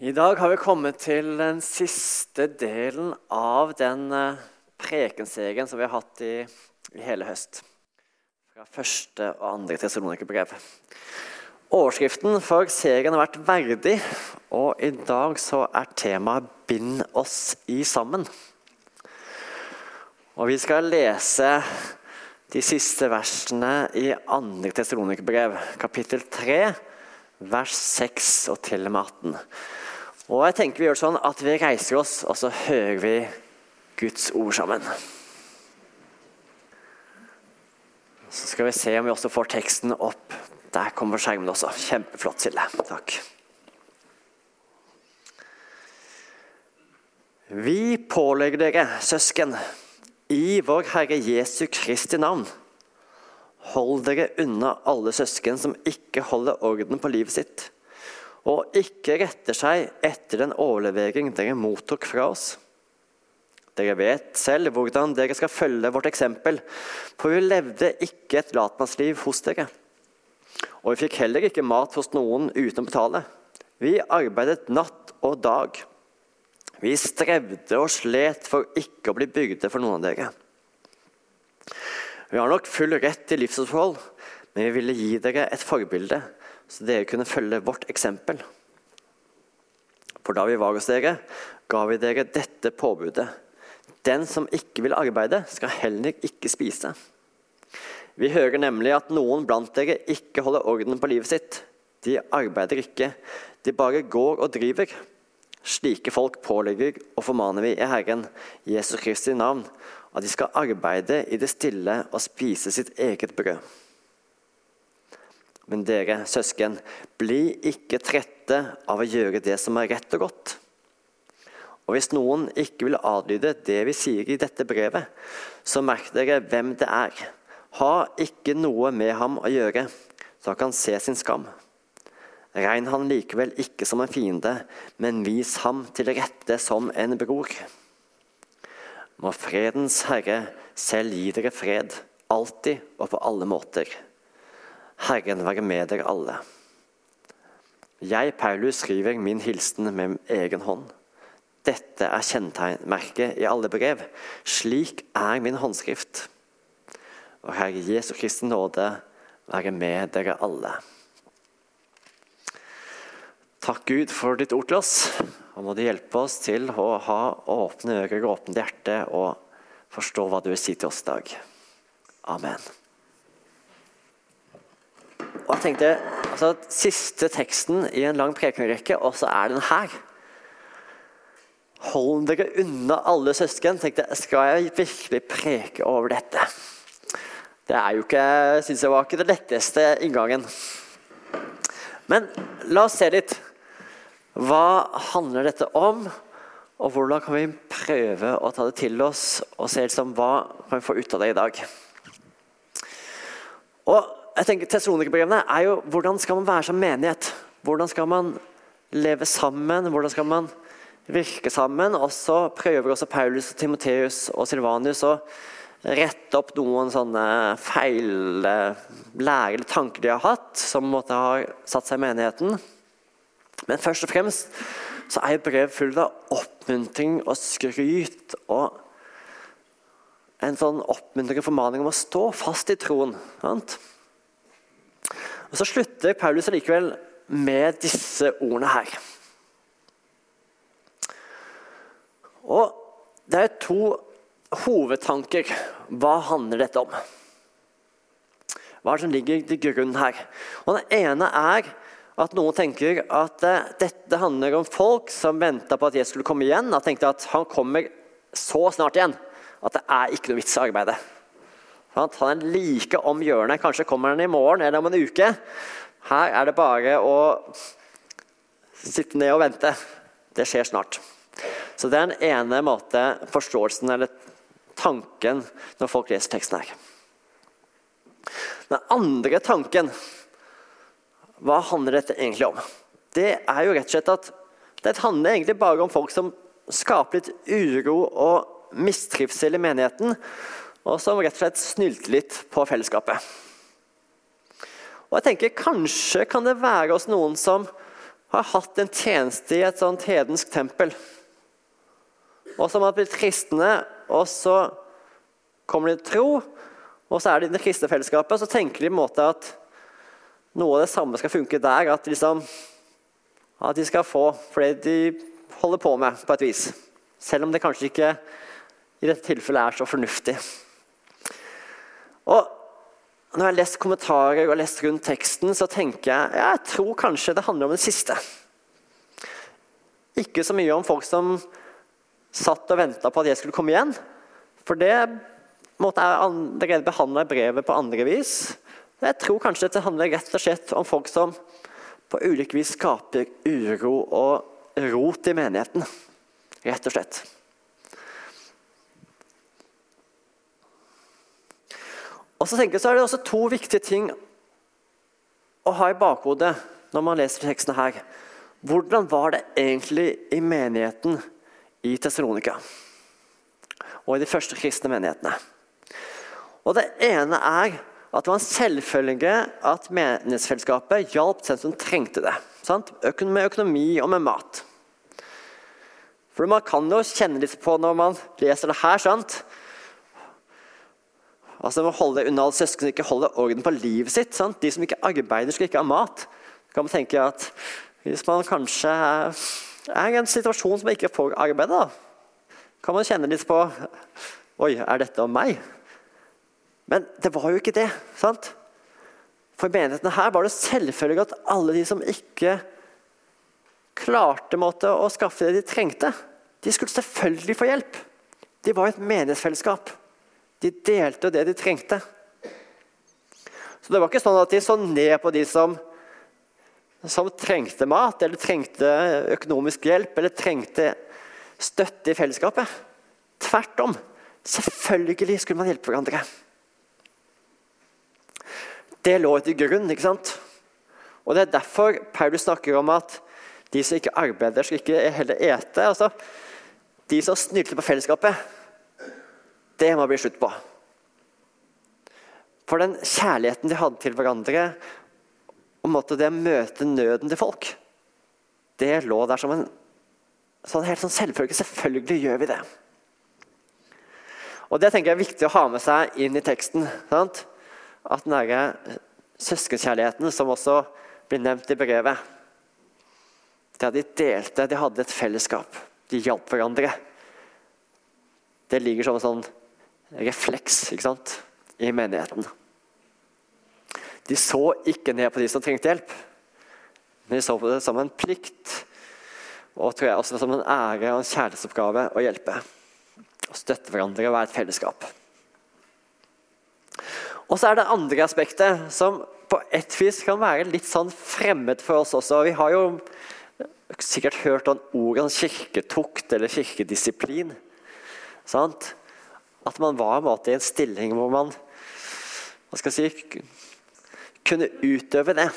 I dag har vi kommet til den siste delen av den eh, prekenserien som vi har hatt i, i hele høst. Fra første og andre Tessalonikerbrev. Overskriften for serien har vært 'Verdig', og i dag så er temaet 'Bind oss i sammen'. Og vi skal lese de siste versene i andre Tessalonikerbrev, kapittel 3, vers 6 og til og med 18. Og jeg tenker vi gjør det sånn at vi reiser oss, og så hører vi Guds ord sammen. Så skal vi se om vi også får teksten opp. Der kommer skjermen også. Kjempeflott, Silje. Takk. Vi pålegger dere, søsken, i vår Herre Jesu Kristi navn. Hold dere unna alle søsken som ikke holder orden på livet sitt og ikke retter seg etter den overlevering dere mottok fra oss. Dere vet selv hvordan dere skal følge vårt eksempel, for vi levde ikke et latmannsliv hos dere. Og vi fikk heller ikke mat hos noen uten å betale. Vi arbeidet natt og dag. Vi strevde og slet for ikke å bli byrde for noen av dere. Vi har nok full rett til livsopphold, men vi ville gi dere et forbilde så dere kunne følge vårt eksempel. For da vi var hos dere, ga vi dere dette påbudet. Den som ikke vil arbeide, skal heller ikke spise. Vi hører nemlig at noen blant dere ikke holder orden på livet sitt. De arbeider ikke, de bare går og driver. Slike folk pålegger og formaner vi i Herren Jesus Kristi navn at de skal arbeide i det stille og spise sitt eget brød. Men dere, søsken, bli ikke trette av å gjøre det som er rett og godt. Og hvis noen ikke vil adlyde det vi sier i dette brevet, så merk dere hvem det er. Ha ikke noe med ham å gjøre, så han kan se sin skam. Regn han likevel ikke som en fiende, men vis ham til rette som en bror. Må fredens Herre selv gi dere fred, alltid og på alle måter. Herren være med dere alle. Jeg, Paulus, skriver min hilsen med egen hånd. Dette er kjennetegnmerket i alle brev. Slik er min håndskrift. Og Herre Jesu Kristi nåde være med dere alle. Takk, Gud, for ditt ord til oss. Og må du hjelpe oss til å ha åpne ører og åpent hjerte og forstå hva du vil si til oss i dag. Amen. Og jeg tenkte, altså, Siste teksten i en lang prekenrekke, og så er den her. Hold dere unna alle søsken. tenkte jeg, Skal jeg virkelig preke over dette? Det er jo ikke, synes jeg var ikke det letteste inngangen. Men la oss se litt. Hva handler dette om? Og hvordan kan vi prøve å ta det til oss og se liksom, hva kan vi få ut av det i dag? Og jeg tenker Tessalonikerbrevene er jo hvordan skal man være som menighet? Hvordan skal man leve sammen? Hvordan skal man virke sammen? Og så prøver også Paulus, Timoteus og Silvanus å rette opp noen sånne feil lære eller tanker de har hatt, som måtte ha satt seg i menigheten. Men først og fremst så er jo brev fullt av oppmuntring og skryt og en sånn oppmuntring og formaning om å stå fast i troen. Sant? Og Så slutter Paulus allikevel med disse ordene her. Og Det er to hovedtanker. Hva handler dette om? Hva er det som ligger til grunn her? Og Den ene er at noen tenker at uh, dette handler om folk som venta på at Jesus skulle komme igjen. og tenkte at han kommer så snart igjen at det er ikke noe vits i arbeidet. Han er like om hjørnet. Kanskje kommer han i morgen eller om en uke. Her er det bare å sitte ned og vente. Det skjer snart. Så Det er den ene måte forståelsen eller tanken når folk leser teksten her. Den andre tanken Hva handler dette egentlig om? Det er jo rett og slett at det handler egentlig bare om folk som skaper litt uro og mistrivsel i menigheten og som rett og slett snylte litt på fellesskapet. Og jeg tenker Kanskje kan det være oss noen som har hatt en tjeneste i et sånt hedensk tempel. Og som har blitt kristne, og så kommer de til tro, og så er de i det kristne fellesskapet, og så tenker de på en måte at noe av det samme skal funke der. At, liksom, at de skal få for det de holder på med, på et vis. Selv om det kanskje ikke i dette tilfellet er så fornuftig. Og når jeg har lest kommentarer og lest rundt teksten, så tenker jeg jeg tror kanskje det handler om det siste. Ikke så mye om folk som satt og venta på at jeg skulle komme igjen. For det måtte jeg allerede behandla i brevet på andre vis. Jeg tror kanskje det handler rett og slett om folk som på ulike vis skaper uro og rot i menigheten. Rett og slett. Og så tenker jeg så er det også to viktige ting å ha i bakhodet når man leser tekstene her. Hvordan var det egentlig i menigheten i Tessalonika? Og i de første kristne menighetene? Og Det ene er at det var en selvfølge at menighetsfellesskapet hjalp den som trengte det. Sant? Med økonomi og med mat. For Man kan jo kjenne litt på når man leser det her. sant? Altså må holde unna alle søsken som ikke holder orden på livet sitt. Sant? De som ikke arbeider, skal ikke ha mat. Så kan man tenke at Hvis man kanskje er i en situasjon som man ikke får arbeide, da, kan man kjenne litt på Oi, er dette om meg? Men det var jo ikke det. sant? For i menigheten her var det selvfølgelig at alle de som ikke klarte måte, å skaffe det de trengte, de skulle selvfølgelig få hjelp. De var et menighetsfellesskap. De delte det de trengte. Så det var ikke sånn at de så ned på de som, som trengte mat, eller trengte økonomisk hjelp, eller trengte støtte i fellesskapet. Tvert om. Selvfølgelig skulle man hjelpe hverandre. Det lå til grunn. ikke sant? Og Det er derfor Paulus snakker om at de som ikke arbeider, skal ikke heller ete. Altså, de som snylter på fellesskapet, det må bli slutt på. For den kjærligheten de hadde til hverandre, og måtte det møte nøden til folk, det lå der som en sånn helt sånn selvfølge. Selvfølgelig gjør vi det. Og Det tenker jeg er viktig å ha med seg inn i teksten. Sant? At den derre søskenkjærligheten, som også blir nevnt i brevet Det at de delte, de hadde et fellesskap. De hjalp hverandre. Det ligger som en sånn refleks ikke sant? i menigheten. De så ikke ned på de som trengte hjelp, men de så på det som en plikt og tror jeg også som en ære og en kjærlighetsoppgave å hjelpe. Å støtte hverandre og være et fellesskap. Og så er det andre aspektet, som på et vis kan være litt sånn fremmed for oss også. Vi har jo sikkert hørt om ordet kirketukt eller kirkedisiplin. Sant? At man var i en stilling hvor man si, kunne utøve det.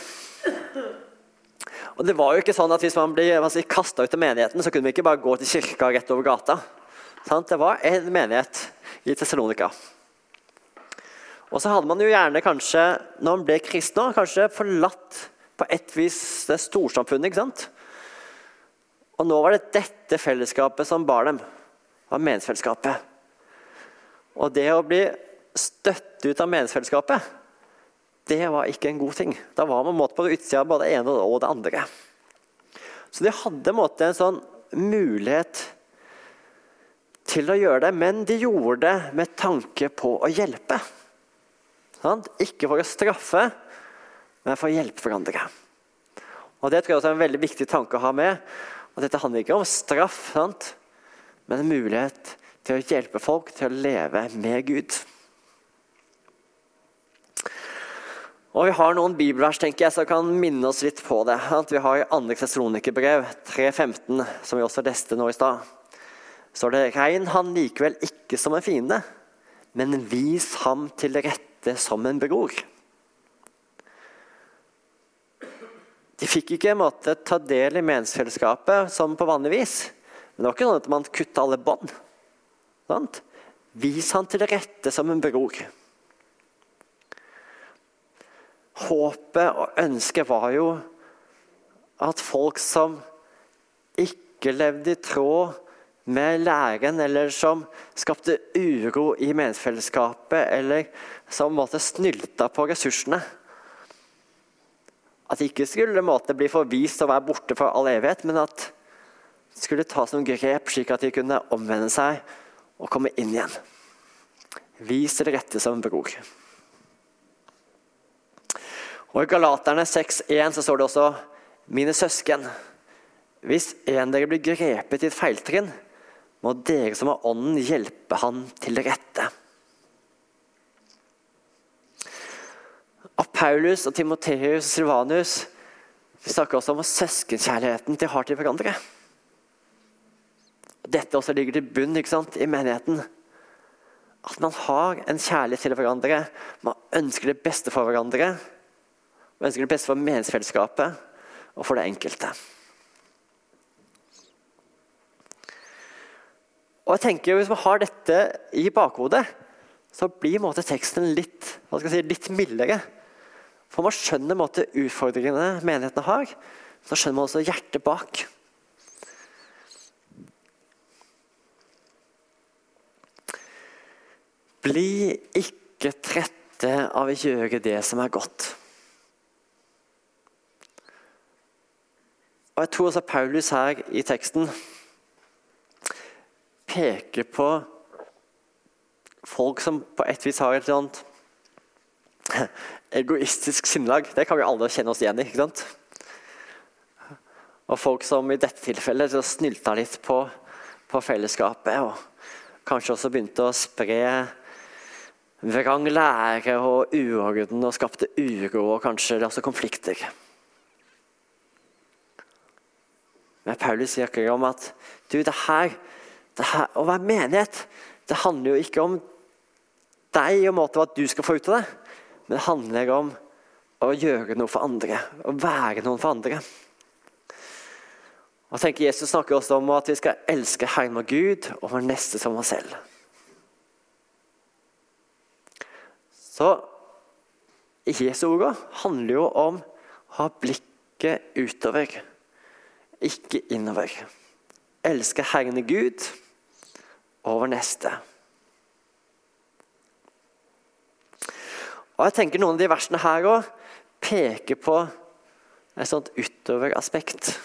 Og det var jo ikke sånn at Hvis man ble si, kasta ut av menigheten, så kunne vi ikke bare gå til kirka rett over gata. Sant? Det var en menighet i Tessalonika. Og så hadde man jo gjerne kanskje, når man ble kristen, kanskje forlatt på et vis det storsamfunnet. ikke sant? Og nå var det dette fellesskapet som bar dem. Det var menighetsfellesskapet. Og det å bli støtt ut av meningsfellesskapet, det var ikke en god ting. Da var man på utsida av både det ene og det andre. Så de hadde en sånn mulighet til å gjøre det, men de gjorde det med tanke på å hjelpe. Ikke for å straffe, men for å hjelpe hverandre. Og Det tror jeg også er en veldig viktig tanke å ha med. Og Dette handler ikke om straff, sant? men en mulighet til å hjelpe folk til å leve med Gud. Og Vi har noen bibelvers tenker jeg, som kan minne oss litt på det. Vi har i 2. Tessalonikerbrev 3.15, som vi også leste nå i stad. Så det regn han likevel ikke som en fiende, men vis ham til rette som en bror. De fikk ikke en måte ta del i menighetsfellesskapet som på vanlig vis. Men det var ikke sånn at man kutta alle bånd. Sant? Vis han til rette som en bror. Håpet og ønsket var jo at folk som ikke levde i tråd med læren, eller som skapte uro i menighetsfellesskapet, eller som måtte snylta på ressursene At de ikke skulle måtte bli forvist og være borte for all evighet, men at det skulle tas noen grep slik at de kunne omvende seg og komme inn igjen. Vis det rette som en bror. Og I Galaterne 6,1 så står det også Mine søsken, hvis en dere blir grepet i et feiltrinn, må dere som har ånden, hjelpe han til rette. Og Paulus og Timoteus og Silvanus snakker også om søskenkjærligheten de har til hverandre. Dette også ligger til bunn sant, i menigheten. At man har en kjærlighet til hverandre. Man ønsker det beste for hverandre. Man ønsker det beste for menighetsfellesskapet og for det enkelte. Og jeg tenker Hvis man har dette i bakhodet, så blir måte, teksten litt, si, litt mildere. For man skjønner måte, utfordringene menighetene har. Så skjønner man også hjertet bak. Bli ikke trette av å gjøre det som er godt. Og Jeg tror også Paulus her i teksten peker på folk som på et vis har et sånt egoistisk sinnlag. Det kan vi alle kjenne oss igjen i. ikke sant? Og folk som i dette tilfellet snylta litt på, på fellesskapet. Og kanskje også begynte å spre vrang lære og uorden og skapte uro og kanskje også konflikter. Men Paulus sier ikke om at du, det her, det her, å være menighet det handler jo ikke om deg og måten at du skal få ut av det. Men det handler om å gjøre noe for andre, å være noen for andre. Og jeg tenker Jesus snakker også om at vi skal elske Herren og Gud og vår neste som oss selv. Så Jesu ord handler jo om å ha blikket utover ikke innover. Elske Herren Gud over neste. Og jeg tenker Noen av de versene her òg peker på et sånt utover-aspekt.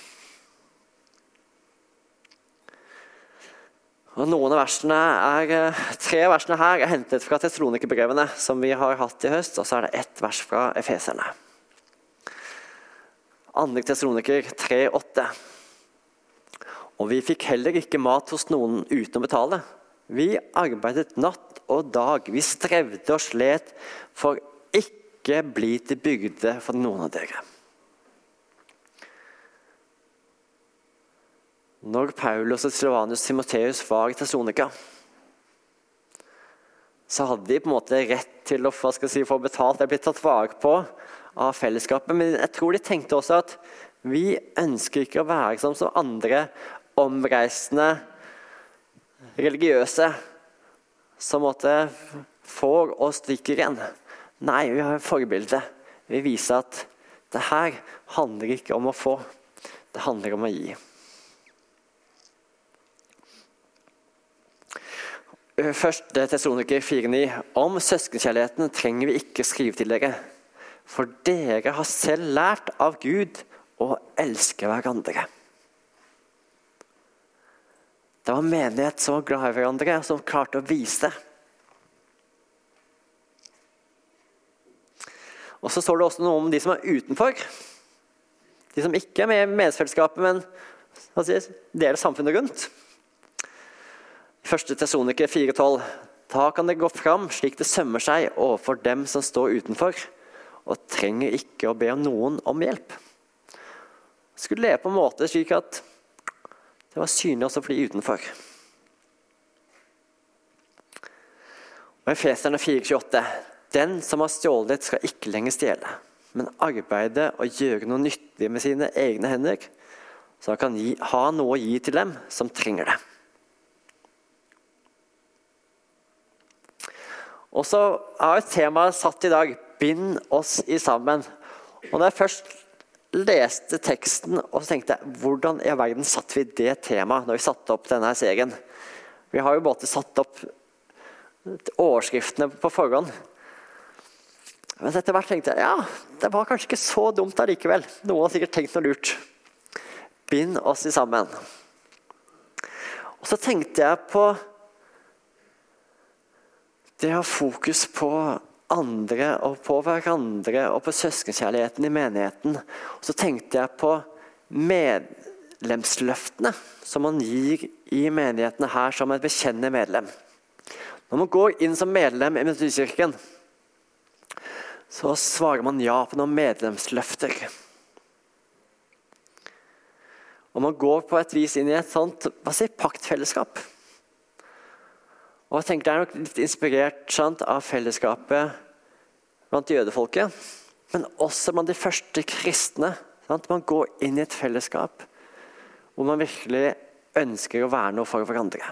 Og Noen av versene er, eh, Tre av versene her er hentet fra Tessalonikerbrevene, som vi har hatt i høst, og så er det ett vers fra Efeserne. 2. Tessaloniker 3,8. Og vi fikk heller ikke mat hos noen uten å betale. Vi arbeidet natt og dag. Vi strevde og slet for ikke bli til bygde for noen av dere. Når Paulus og Silvanus Timoteus var i Tessonika, så hadde de på en måte rett til å si, få betalt eller blitt tatt vare på av fellesskapet. Men jeg tror de tenkte også at vi ønsker ikke å være som, som andre omreisende religiøse som måtte får og stikker igjen. Nei, vi har et forbilde. Vi viser at det her handler ikke om å få, det handler om å gi. Første Tessaloniker 4,9.: Om søskenkjærligheten trenger vi ikke skrive til dere. For dere har selv lært av Gud å elske hverandre. Det var menighet som var glad i hverandre, og som klarte å vise det. Og Så står det også noe om de som er utenfor. De som ikke er med i menighetsfellesskapet, men deler samfunnet rundt. 1. Tesonike 4,12. Da kan det gå fram slik det sømmer seg overfor dem som står utenfor, og trenger ikke å be noen om hjelp. Skulle leve på en måte slik at det var synlig også for de utenfor. Og Efeserne 4,28.: Den som har stjålet, skal ikke lenger stjele, men arbeide og gjøre noe nyttig med sine egne hender, så han kan gi, ha noe å gi til dem som trenger det. Og så har et tema satt i dag 'Bind oss i sammen'. Og Når jeg først leste teksten og så tenkte jeg, hvordan i verden satte vi det temaet når vi satte opp denne serien? Vi har jo både satt opp overskriftene på forhånd. Men etter hvert tenkte jeg ja, det var kanskje ikke så dumt allikevel. Noen har sikkert tenkt noe lurt. Bind oss i sammen. Og så tenkte jeg på det å ha fokus på andre og på hverandre og på søskenkjærligheten i menigheten. Og så tenkte jeg på medlemsløftene som man gir i menighetene her som et bekjennende medlem. Når man går inn som medlem i Metodistkirken, så svarer man ja på noen medlemsløfter. Og man går på et vis inn i et sånt hva sier, paktfellesskap. Og jeg tenker Det er nok litt inspirert sant, av fellesskapet blant jødefolket, men også blant de første kristne. Sant? Man går inn i et fellesskap hvor man virkelig ønsker å være noe for hverandre.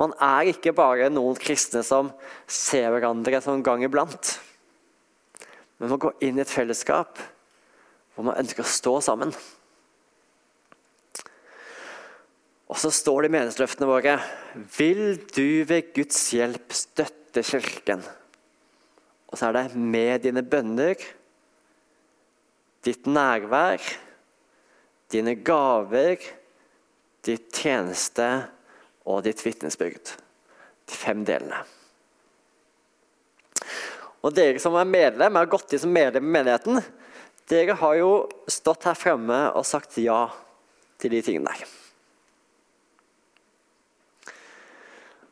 Man er ikke bare noen kristne som ser hverandre en gang iblant. Men man går inn i et fellesskap hvor man ønsker å stå sammen. Og så står det i meningsløftene våre Vil du ved Guds hjelp støtte Kirken? Og så er det med dine bønner, ditt nærvær, dine gaver, ditt tjeneste og ditt vitnesbyrd. De fem delene. Og Dere som er medlem, er gått inn som medlem i menigheten, dere har jo stått her fremme og sagt ja til de tingene der.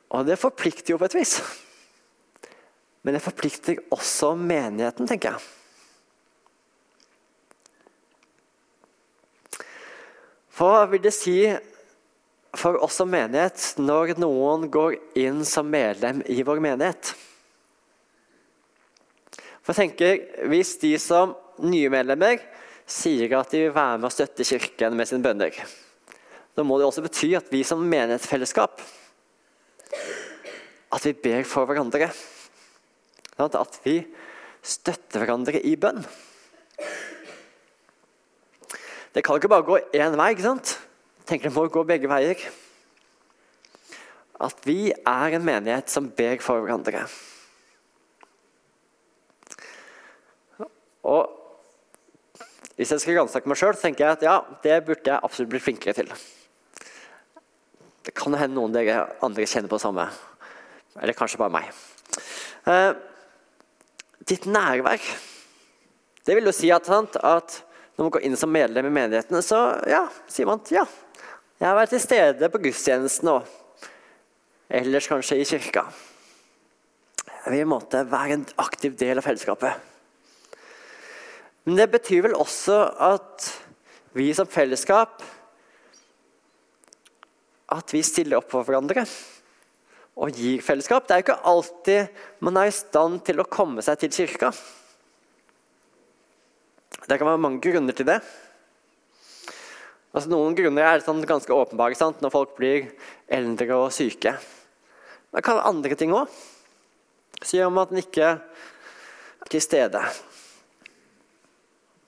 Og det forplikter jo på et vis. Men det forplikter også menigheten, tenker jeg. Hva vil det si for oss som menighet når noen går inn som medlem i vår menighet? For jeg tenker, Hvis de som nye medlemmer sier at de vil være med og støtte Kirken med sine bønner, da må det også bety at vi som menighetsfellesskap at vi ber for hverandre. At vi støtter hverandre i bønn. Det kan ikke bare gå én vei. ikke sant? tenker Det må gå begge veier. At vi er en menighet som ber for hverandre. Og Hvis jeg skal ransake meg sjøl, tenker jeg at ja, det burde jeg absolutt bli flinkere til. Det kan hende noen av dere andre kjenner på det samme. Eller kanskje bare meg. Eh, ditt nærvær. Det vil jo si at, at når man går inn som medlem i menighetene, så ja, sier man ja, jeg har vært til stede på gudstjenesten og ellers kanskje i kirka. Jeg vil i en måte være en aktiv del av fellesskapet. Men det betyr vel også at vi som fellesskap At vi stiller opp for hverandre og gir fellesskap. Det er jo ikke alltid man er i stand til å komme seg til kirka. Det kan være mange grunner til det. Altså, noen grunner er sånn ganske åpenbare sant? når folk blir eldre og syke. Det kan være andre ting òg som gjør at en ikke er til stede.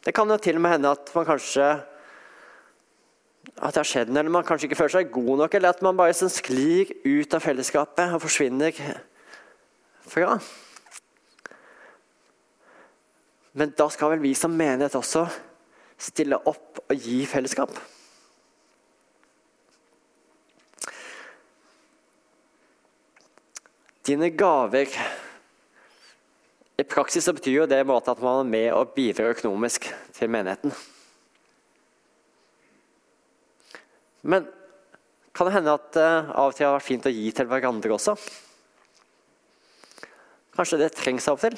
Det kan jo til og med hende at man kanskje at det har skjedd noe, eller man kanskje ikke føler seg god nok, eller at man bare sånn sklir ut av fellesskapet og forsvinner fra. Men da skal vel vi som menighet også stille opp og gi fellesskap. Dine gaver I praksis så betyr jo det at man er med og bidrar økonomisk til menigheten. Men kan det hende at det uh, av og til har vært fint å gi til hverandre også? Kanskje det trengs av og til?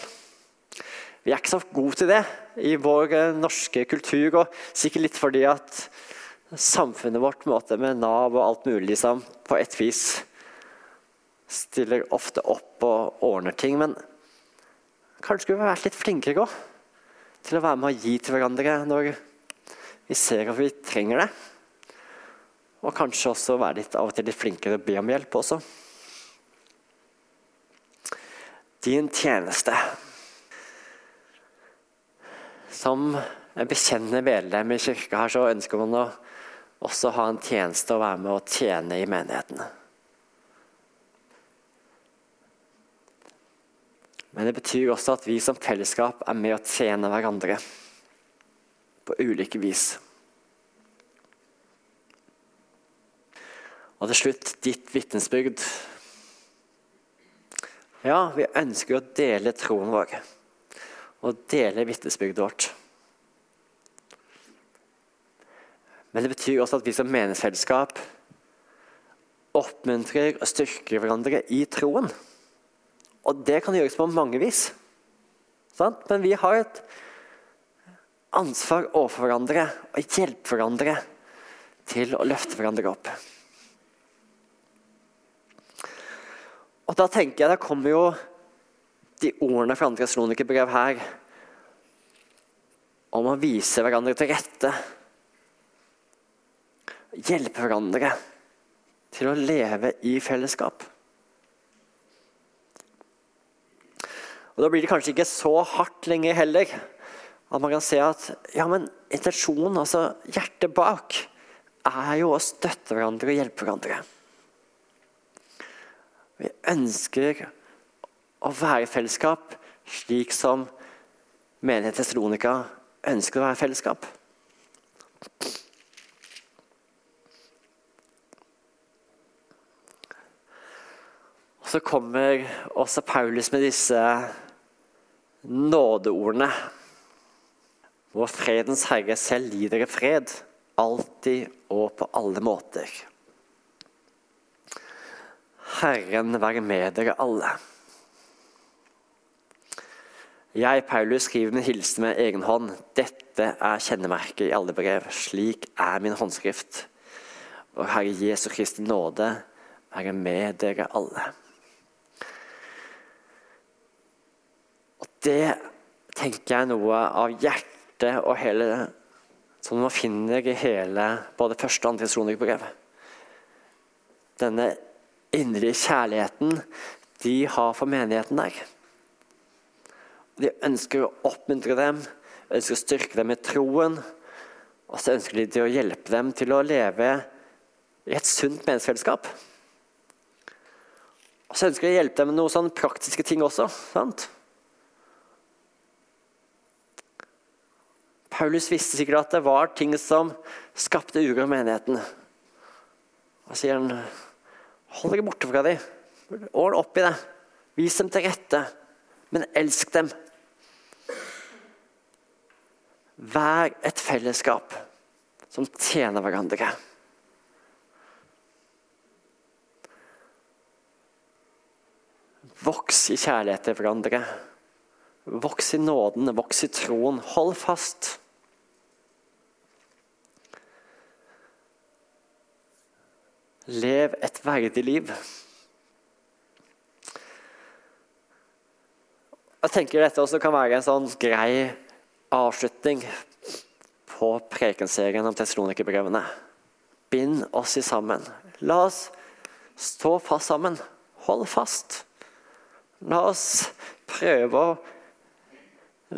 Vi er ikke så gode til det i vår uh, norske kultur, og sikkert litt fordi at samfunnet vårt med Nav og alt mulig liksom, på et vis stiller ofte opp og ordner ting. Men kanskje skulle vi vært litt flinkere òg til å være med og gi til hverandre når vi ser at vi trenger det. Og kanskje også være litt, av og til litt flinkere til å be om hjelp også. Din tjeneste. Som en bekjennende medlem i kirka her, så ønsker man å også ha en tjeneste og være med å tjene i menigheten. Men det betyr også at vi som fellesskap er med å tjene hverandre på ulike vis. Og til slutt ditt vitnesbyrd. Ja, vi ønsker å dele troen vår og dele vitnesbyrdet vårt. Men det betyr også at vi som menighetsfellesskap oppmuntrer og styrker hverandre i troen. Og det kan gjøres på mange vis. Sant? Men vi har et ansvar overfor hverandre og hjelpe hverandre til å løfte hverandre opp. Og da tenker jeg, da kommer jo de ordene fra andre Slonikerbrev her om å vise hverandre til rette. Hjelpe hverandre til å leve i fellesskap. Og Da blir det kanskje ikke så hardt lenger heller. At man kan se at ja, men intensjonen, altså hjertet bak, er jo å støtte hverandre og hjelpe hverandre. Vi ønsker å være i fellesskap slik som menighet Tessalonika ønsker å være i fellesskap. Og Så kommer også Paulus med disse nådeordene. Vår fredens herre selv lider i fred, alltid og på alle måter. Herren være med dere alle. Jeg, Paulus, skriver min hilsen med egen hånd. Dette er kjennemerket i alle brev. Slik er min håndskrift. Vår Herre Jesu Kristi nåde være med dere alle. Og Det tenker jeg noe av hjertet og hele som man finner i hele både første og andre Sonderbrev. Denne inderlige kjærligheten de har for menigheten der. De ønsker å oppmuntre dem, ønsker å styrke dem i troen. Og så ønsker de å hjelpe dem til å leve i et sunt menneskefellesskap. Og så ønsker de å hjelpe dem med noen sånne praktiske ting også. sant? Paulus visste sikkert at det var ting som skapte uro i menigheten. Og sier han hold dere borte fra dem. Ordn opp i det. Vis dem til rette. Men elsk dem. Vær et fellesskap som tjener hverandre. Voks i kjærlighet til hverandre. Voks i nåden, voks i troen. Hold fast. Lev et verdig liv. Jeg tenker dette også kan være en sånn grei avslutning på prekenserien om testronikerbrevene. Bind oss i sammen. La oss stå fast sammen. Hold fast. La oss prøve å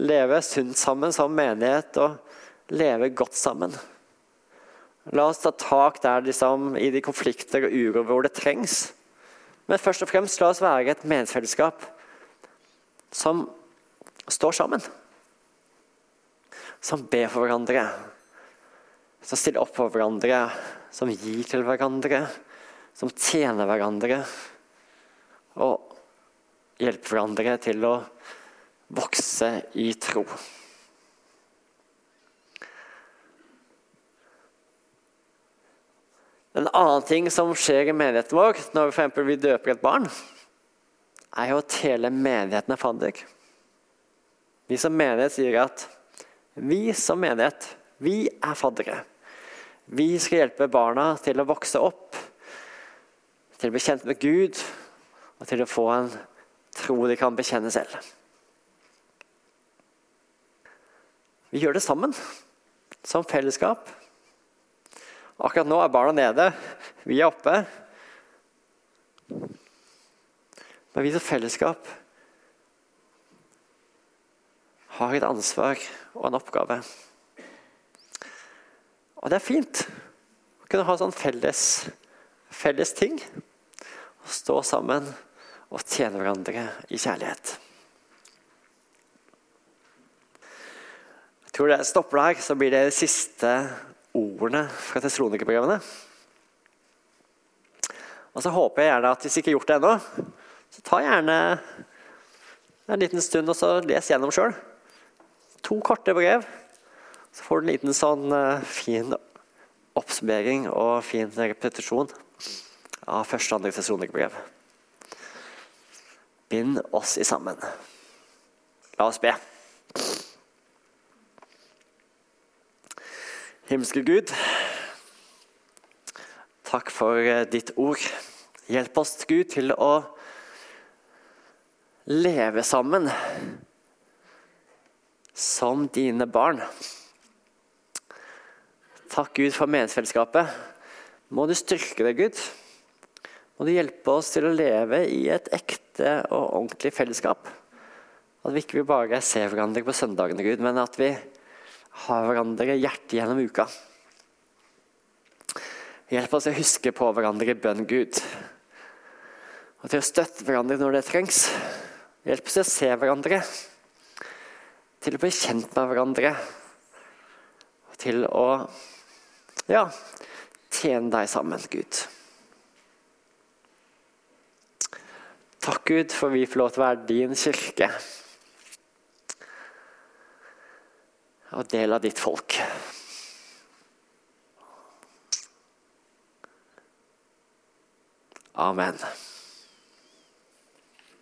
leve sunt sammen som menighet og leve godt sammen. La oss ta tak der liksom, i de konflikter og uro hvor det trengs. Men først og fremst la oss være et menighetsfellesskap som står sammen. Som ber for hverandre, som stiller opp for hverandre, som gir til hverandre, som tjener hverandre. Og hjelper hverandre til å vokse i tro. En annen ting som skjer i menigheten vår når vi, for vi døper et barn, er jo at hele menigheten er fadder. Vi som menighet sier at vi som menighet, vi er faddere. Vi skal hjelpe barna til å vokse opp, til å bli kjent med Gud og til å få en tro de kan bekjenne selv. Vi gjør det sammen, som fellesskap. Akkurat nå er barna nede, vi er oppe. Men vi som fellesskap har et ansvar og en oppgave. Og det er fint å kunne ha sånn felles, felles ting. Å stå sammen og tjene hverandre i kjærlighet. Jeg tror det stopper der, så blir det de siste ordene fra Tessalonikerbrevene. Og så håper jeg gjerne at hvis du ikke har gjort det ennå, så ta gjerne en liten stund og så les gjennom sjøl. To korte brev. Så får du en liten sånn uh, fin oppsummering og fin repetisjon av første og andre Tessalonikerbrev. Bind oss i sammen. La oss be. Himmelske Gud, takk for eh, ditt ord. Hjelp oss, Gud, til å leve sammen som dine barn. Takk, Gud, for meningsfellesskapet. Må du styrke det, Gud. Må du hjelpe oss til å leve i et ekte og ordentlig fellesskap. At vi ikke bare ser hverandre på søndagene, Gud, men at vi har hverandre hjertet gjennom uka. Hjelp oss å huske på hverandre i bønn, Gud. Og til å støtte hverandre når det trengs. Hjelp oss å se hverandre. Til å bli kjent med hverandre. Og til å ja, tjene deg sammen, Gud. Takk, Gud, for vi får lov til å være din kirke. Og del av ditt folk. Amen.